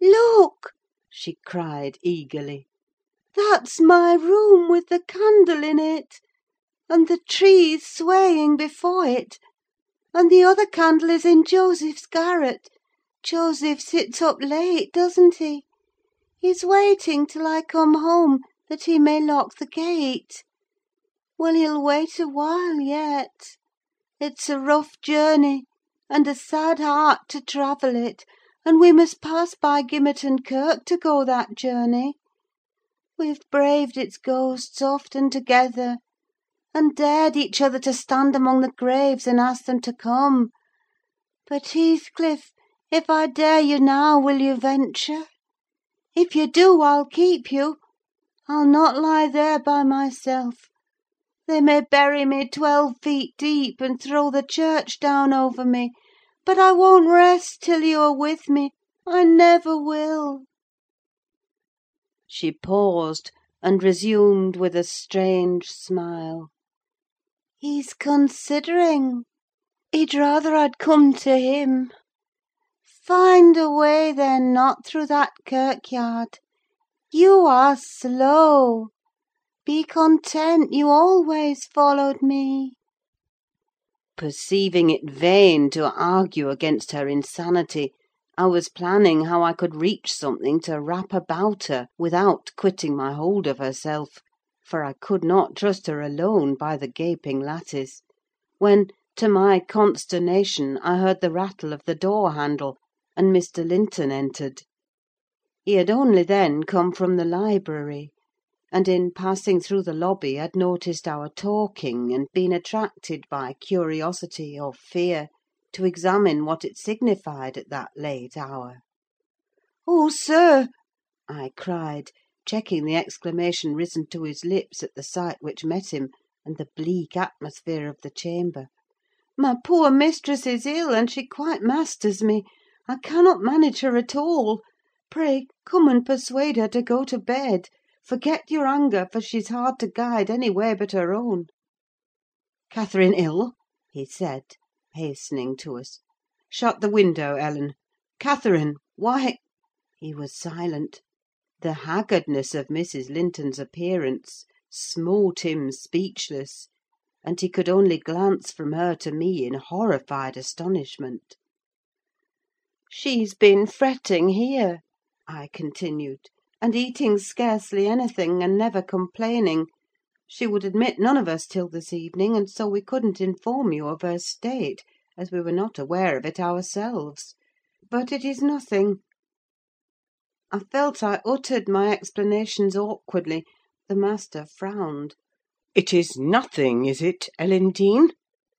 look!" she cried eagerly. "That's my room, with the candle in it, and the trees swaying before it; and the other candle is in Joseph's garret. Joseph sits up late, doesn't he? He's waiting till I come home, that he may lock the gate. Well, he'll wait a while yet. It's a rough journey, and a sad heart to travel it; and we must pass by Gimmerton Kirk to go that journey. We've braved its ghosts often together, and dared each other to stand among the graves and ask them to come. But, Heathcliff, if I dare you now, will you venture? If you do, I'll keep you. I'll not lie there by myself. They may bury me twelve feet deep, and throw the church down over me, but I won't rest till you are with me: I never will!" She paused, and resumed with a strange smile. "He's considering: he'd rather I'd come to him. Find a way, then, not through that kirkyard. You are slow! Be content you always followed me." Perceiving it vain to argue against her insanity, I was planning how I could reach something to wrap about her without quitting my hold of herself; for I could not trust her alone by the gaping lattice, when, to my consternation, I heard the rattle of the door handle, and Mr. Linton entered. He had only then come from the library, and in passing through the lobby had noticed our talking, and been attracted by curiosity or fear to examine what it signified at that late hour. "Oh, sir!" I cried, checking the exclamation risen to his lips at the sight which met him, and the bleak atmosphere of the chamber. "My poor mistress is ill, and she quite masters me. I cannot manage her at all. Pray come and persuade her to go to bed. Forget your anger, for she's hard to guide any way but her own." "Catherine ill?" he said, hastening to us. "Shut the window, Ellen. Catherine! why—" He was silent. The haggardness of Mrs. Linton's appearance smote him speechless, and he could only glance from her to me in horrified astonishment. "She's been fretting here," I continued, "and eating scarcely anything, and never complaining. She would admit none of us till this evening, and so we couldn't inform you of her state, as we were not aware of it ourselves. But it is nothing." I felt I uttered my explanations awkwardly: the master frowned. "It is nothing, is it, Ellen Dean?"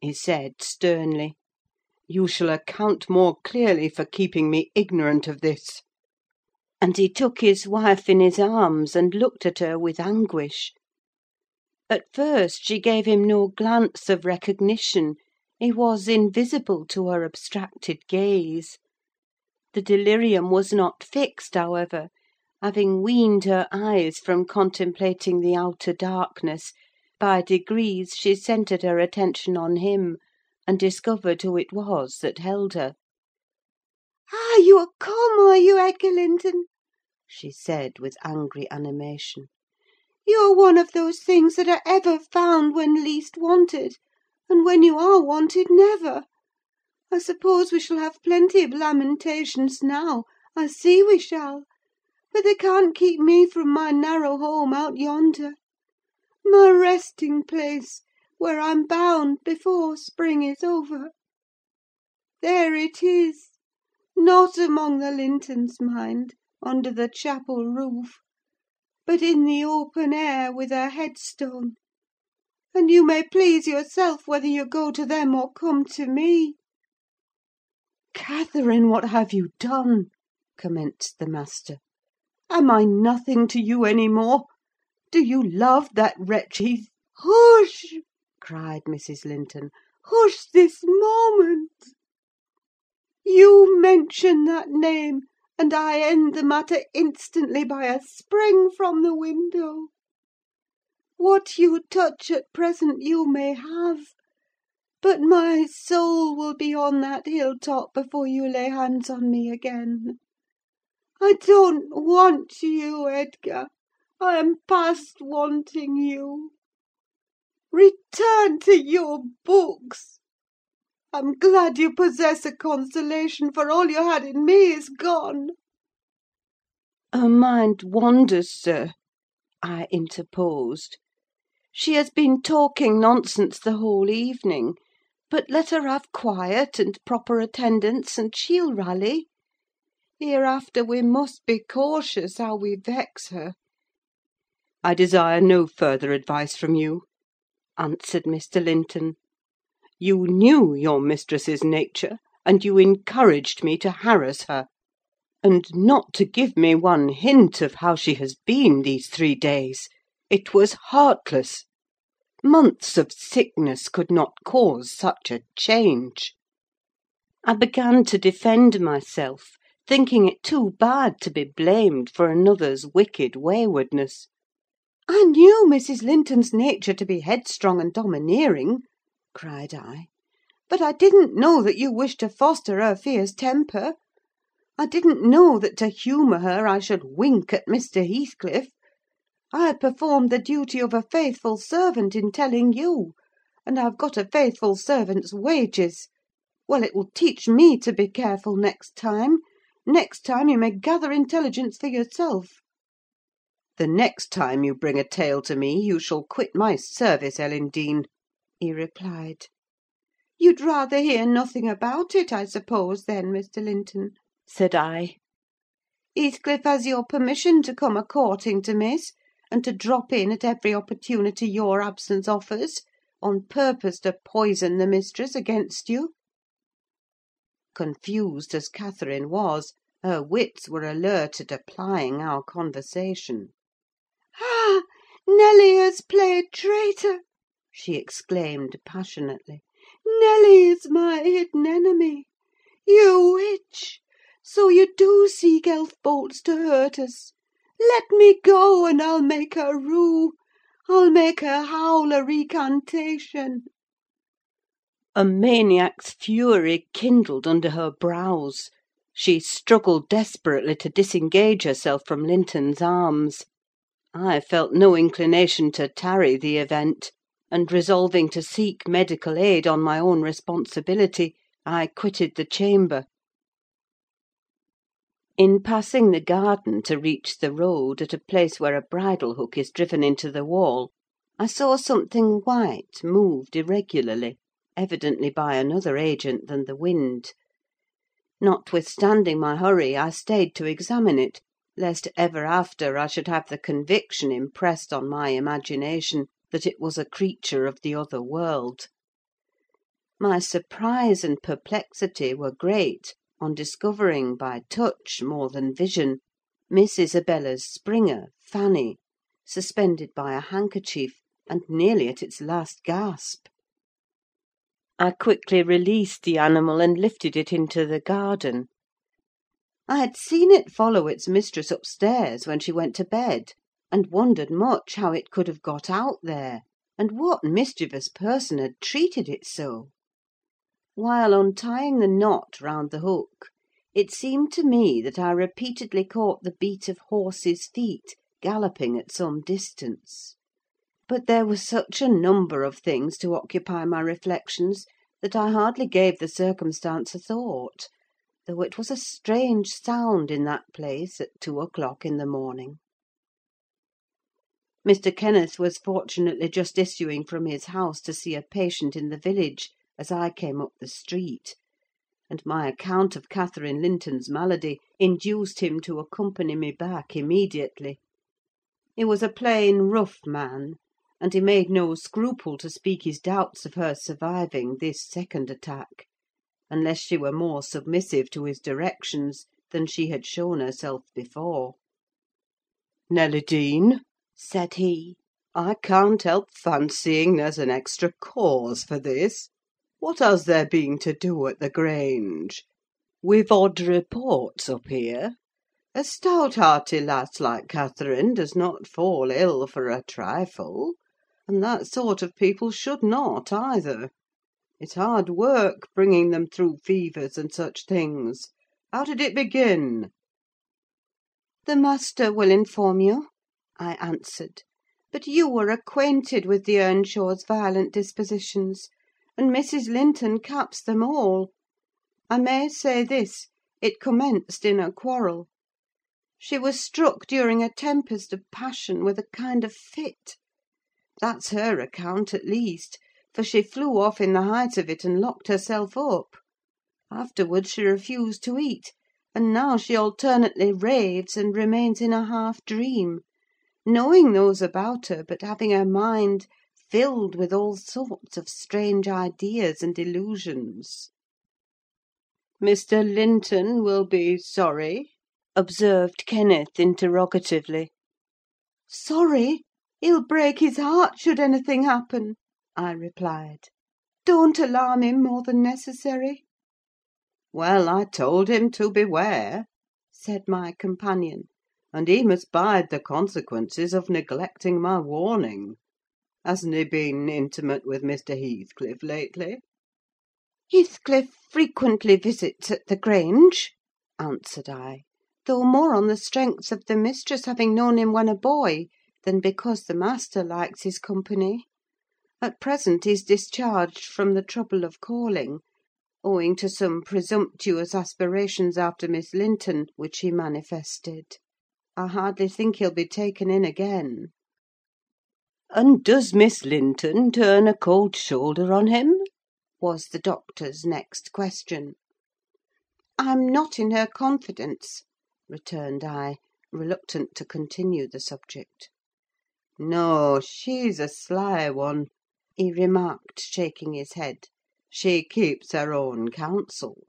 he said, sternly. "You shall account more clearly for keeping me ignorant of this." And he took his wife in his arms, and looked at her with anguish. At first she gave him no glance of recognition: he was invisible to her abstracted gaze. The delirium was not fixed, however: having weaned her eyes from contemplating the outer darkness, by degrees she centred her attention on him, and discovered who it was that held her. "Ah, you're come, are you, Edgar Linton?" She said, with angry animation. "You're one of those things that are ever found when least wanted, and when you are wanted, never. I suppose we shall have plenty of lamentations now: I see we shall; but they can't keep me from my narrow home out yonder: my resting place, where I'm bound before spring is over. There it is! Not among the Lintons, mind, under the chapel roof; but in the open air, with a headstone; and you may please yourself whether you go to them or come to me." "Catherine, what have you done?" commenced the master. "Am I nothing to you any more? Do you love that wretch Heath—" "Hush!" cried Mrs. Linton. "Hush this moment! You mention that name, and I end the matter instantly by a spring from the window. What you touch at present you may have; but my soul will be on that hill top before you lay hands on me again. I don't want you, Edgar: I am past wanting you. Return to your books. I'm glad you possess a consolation, for all you had in me is gone." "Her mind wanders, sir," I interposed. "She has been talking nonsense the whole evening; but let her have quiet and proper attendance, and she'll rally. Hereafter we must be cautious how we vex her." "I desire no further advice from you," answered Mr. Linton. "You knew your mistress's nature, and you encouraged me to harass her. And not to give me one hint of how she has been these three days! It was heartless. Months of sickness could not cause such a change." I began to defend myself, thinking it too bad to be blamed for another's wicked waywardness. "I knew Mrs. Linton's nature to be headstrong and domineering," cried I; "but I didn't know that you wished to foster her fierce temper. I didn't know that to humour her I should wink at Mr. Heathcliff. I performed the duty of a faithful servant in telling you, and I've got a faithful servant's wages. Well, it will teach me to be careful next time. Next time you may gather intelligence for yourself." "The next time you bring a tale to me, you shall quit my service, Ellen Dean," he replied. "You'd rather hear nothing about it, I suppose, then, Mr. Linton?" said I. "Heathcliff has your permission to come a courting to Miss, and to drop in at every opportunity your absence offers, on purpose to poison the mistress against you?" Confused as Catherine was, her wits were alert at applying our conversation. "Ah! Nelly has played traitor!" She exclaimed passionately. "Nelly is my hidden enemy! You witch! So you do seek elf bolts to hurt us? Let me go, and I'll make her rue. I'll make her howl a recantation." A maniac's fury kindled under her brows. She struggled desperately to disengage herself from Linton's arms. I felt no inclination to tarry the event, and resolving to seek medical aid on my own responsibility, I quitted the chamber. In passing the garden to reach the road, at a place where a bridle hook is driven into the wall, I saw something white moved irregularly, evidently by another agent than the wind. Notwithstanding my hurry, I stayed to examine it, lest ever after I should have the conviction impressed on my imagination that it was a creature of the other world. My surprise and perplexity were great on discovering, by touch more than vision, Miss Isabella's springer, Fanny, suspended by a handkerchief, and nearly at its last gasp. I quickly released the animal and lifted it into the garden. I had seen it follow its mistress upstairs when she went to bed, and wondered much how it could have got out there, and what mischievous person had treated it so. While untying the knot round the hook, it seemed to me that I repeatedly caught the beat of horses' feet galloping at some distance. But there were such a number of things to occupy my reflections that I hardly gave the circumstance a thought, though it was a strange sound in that place at two o'clock in the morning. Mr. Kenneth was fortunately just issuing from his house to see a patient in the village, as I came up the street; and my account of Catherine Linton's malady induced him to accompany me back immediately. He was a plain, rough man, and he made no scruple to speak his doubts of her surviving this second attack, unless she were more submissive to his directions than she had shown herself before. "Nelly Dean," said he, "I can't help fancying there's an extra cause for this. What has there been to do at the Grange? We've odd reports up here. A stout-hearty lass like Catherine does not fall ill for a trifle; and that sort of people should not, either. It's hard work bringing them through fevers and such things. How did it begin?" "The master will inform you," I answered. "But you were acquainted with the Earnshaws' violent dispositions, and Mrs. Linton caps them all. I may say this: it commenced in a quarrel. She was struck during a tempest of passion with a kind of fit. That's her account, at least; for she flew off in the height of it, and locked herself up. Afterwards she refused to eat; and now she alternately raves and remains in a half dream, knowing those about her, but having her mind filled with all sorts of strange ideas and illusions." "Mr. Linton will be sorry?" observed Kenneth, interrogatively. "Sorry? He'll break his heart, should anything happen," I replied. "Don't alarm him more than necessary." "Well, I told him to beware," said my companion; "and he must bide the consequences of neglecting my warning. Hasn't he been intimate with Mr. Heathcliff lately?" "Heathcliff frequently visits at the Grange," answered I; "though more on the strength of the mistress having known him when a boy, than because the master likes his company. At present he's discharged from the trouble of calling, owing to some presumptuous aspirations after Miss Linton, which he manifested. I hardly think he'll be taken in again." "And does Miss Linton turn a cold shoulder on him?" was the doctor's next question. "I'm not in her confidence," returned I, reluctant to continue the subject. "No, she's a sly one," he remarked, shaking his head. "She keeps her own counsel.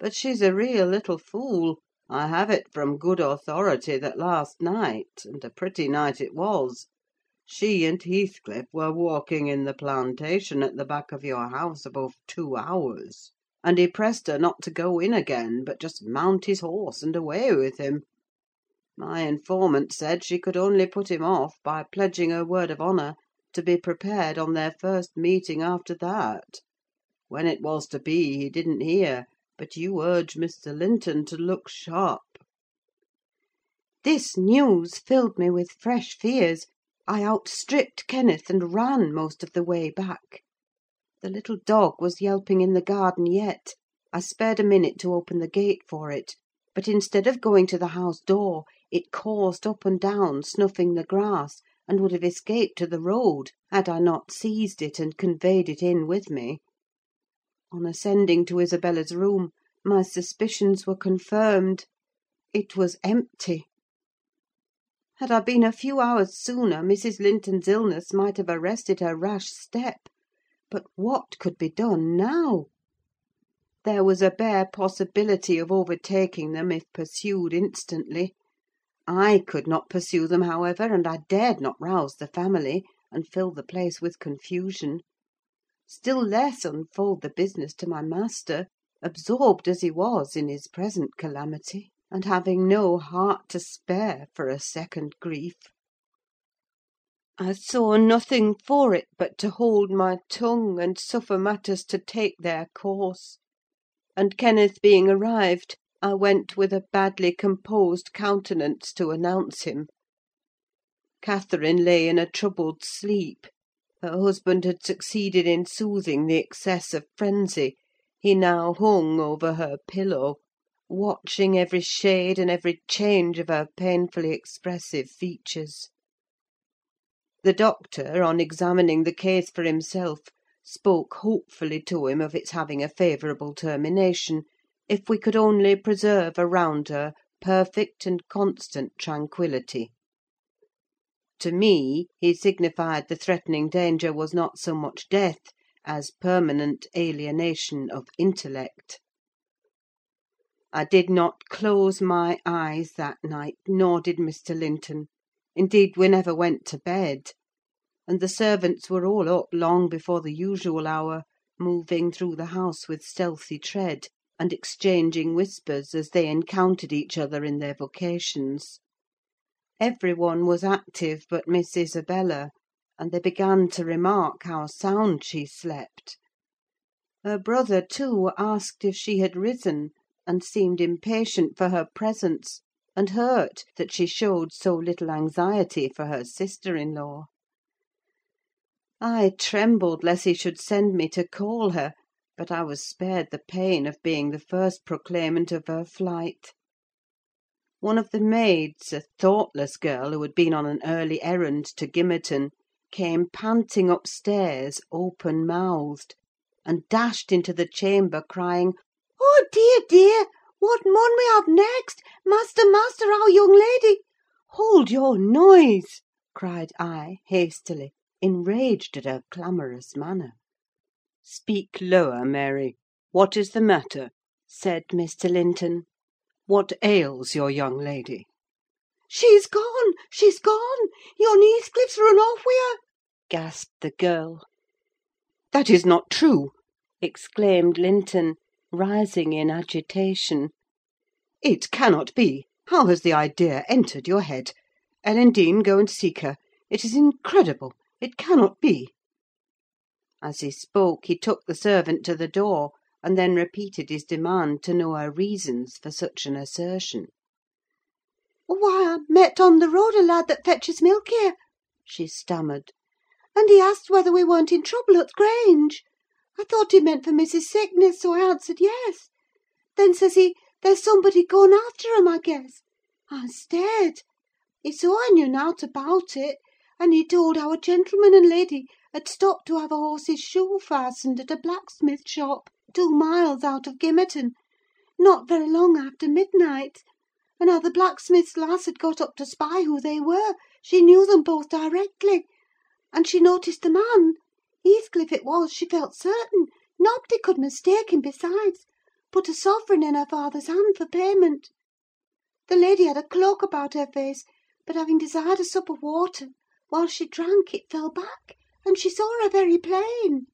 But she's a real little fool: I have it from good authority that last night—and a pretty night it was—she and Heathcliff were walking in the plantation at the back of your house above two hours; and he pressed her not to go in again, but just mount his horse and away with him. My informant said she could only put him off by pledging her word of honour to be prepared on their first meeting after that. When it was to be, he didn't hear; but you urge Mr. Linton to look sharp." This news filled me with fresh fears. I outstripped Kenneth, and ran most of the way back. The little dog was yelping in the garden yet. I spared a minute to open the gate for it; but instead of going to the house door, it coursed up and down, snuffing the grass, and would have escaped to the road, had I not seized it and conveyed it in with me. On ascending to Isabella's room, my suspicions were confirmed: it was empty. Had I been a few hours sooner, Mrs. Linton's illness might have arrested her rash step; but what could be done now? There was a bare possibility of overtaking them if pursued instantly. I could not pursue them, however, and I dared not rouse the family, and fill the place with confusion; still less unfold the business to my master, absorbed as he was in his present calamity, and having no heart to spare for a second grief. I saw nothing for it but to hold my tongue, and suffer matters to take their course; and Kenneth being arrived, I went with a badly composed countenance to announce him. Catherine lay in a troubled sleep: her husband had succeeded in soothing the excess of frenzy; he now hung over her pillow, watching every shade and every change of her painfully expressive features. The doctor, on examining the case for himself, spoke hopefully to him of its having a favourable termination, if we could only preserve around her perfect and constant tranquillity. To me he signified the threatening danger was not so much death as permanent alienation of intellect. I did not close my eyes that night, nor did Mr. Linton: indeed, we never went to bed; and the servants were all up long before the usual hour, moving through the house with stealthy tread, and exchanging whispers as they encountered each other in their vocations. Every one was active but Miss Isabella, and they began to remark how sound she slept. Her brother, too, asked if she had risen, and seemed impatient for her presence, and hurt that she showed so little anxiety for her sister in law. I trembled lest he should send me to call her, but I was spared the pain of being the first proclaimant of her flight. One of the maids, a thoughtless girl who had been on an early errand to Gimmerton, came panting upstairs, open mouthed, and dashed into the chamber, crying, "Oh, dear, dear! what mun we have next? Master, master, our young lady—" "Hold your noise!" cried I, hastily, enraged at her clamorous manner. "Speak lower, Mary. What is the matter?" said Mr. Linton. "What ails your young lady?" "She's gone! she's gone! Yon Heathcliff's run off wi' her!" gasped the girl. "That is not true!" exclaimed Linton, rising in agitation. "It cannot be! How has the idea entered your head? Ellen Dean, go and seek her. It is incredible! It cannot be!" As he spoke, he took the servant to the door, and then repeated his demand to know her reasons for such an assertion. Oh, "Why, I met on the road a lad that fetches milk here," she stammered, "and he asked whether we weren't in trouble at the Grange. I thought he meant for Missy's sickness, so I answered yes. Then says he, 'There's somebody gone after 'em, I guess.' I stared. He saw I knew nought about it, and he told how a gentleman and lady had stopped to have a horse's shoe fastened at a blacksmith shop, two miles out of Gimmerton, not very long after midnight; and how the blacksmith's lass had got up to spy who they were: she knew them both directly; and she noticed the man—Heathcliff it was, she felt certain; nobody could mistake him, besides—put a sovereign in her father's hand for payment. The lady had a cloak about her face, but having desired a sup of water, while she drank it fell back, and she saw her very plain.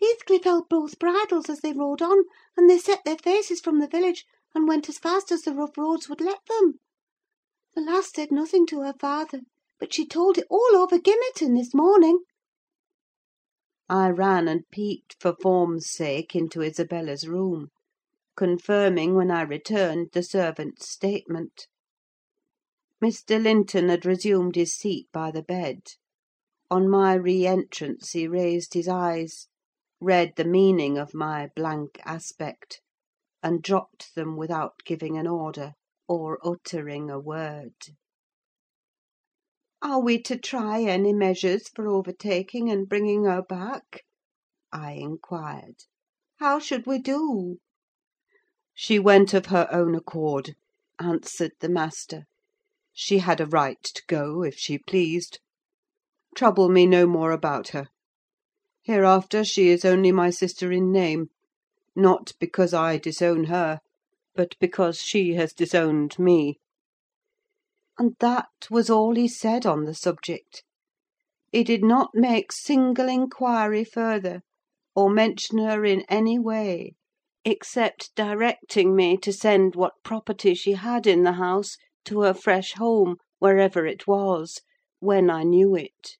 Heathcliff held both bridles as they rode on, and they set their faces from the village, and went as fast as the rough roads would let them. The lass said nothing to her father, but she told it all over Gimmerton this morning." I ran and peeped, for form's sake, into Isabella's room, confirming, when I returned, the servant's statement. Mr. Linton had resumed his seat by the bed. On my re entrance he raised his eyes, read the meaning of my blank aspect, and dropped them without giving an order, or uttering a word. "Are we to try any measures for overtaking and bringing her back?" I inquired. "How should we do?" "She went of her own accord," answered the master. "She had a right to go, if she pleased. Trouble me no more about her. Hereafter she is only my sister in name; not because I disown her, but because she has disowned me." And that was all he said on the subject. He did not make single inquiry further, or mention her in any way, except directing me to send what property she had in the house to her fresh home, wherever it was, when I knew it.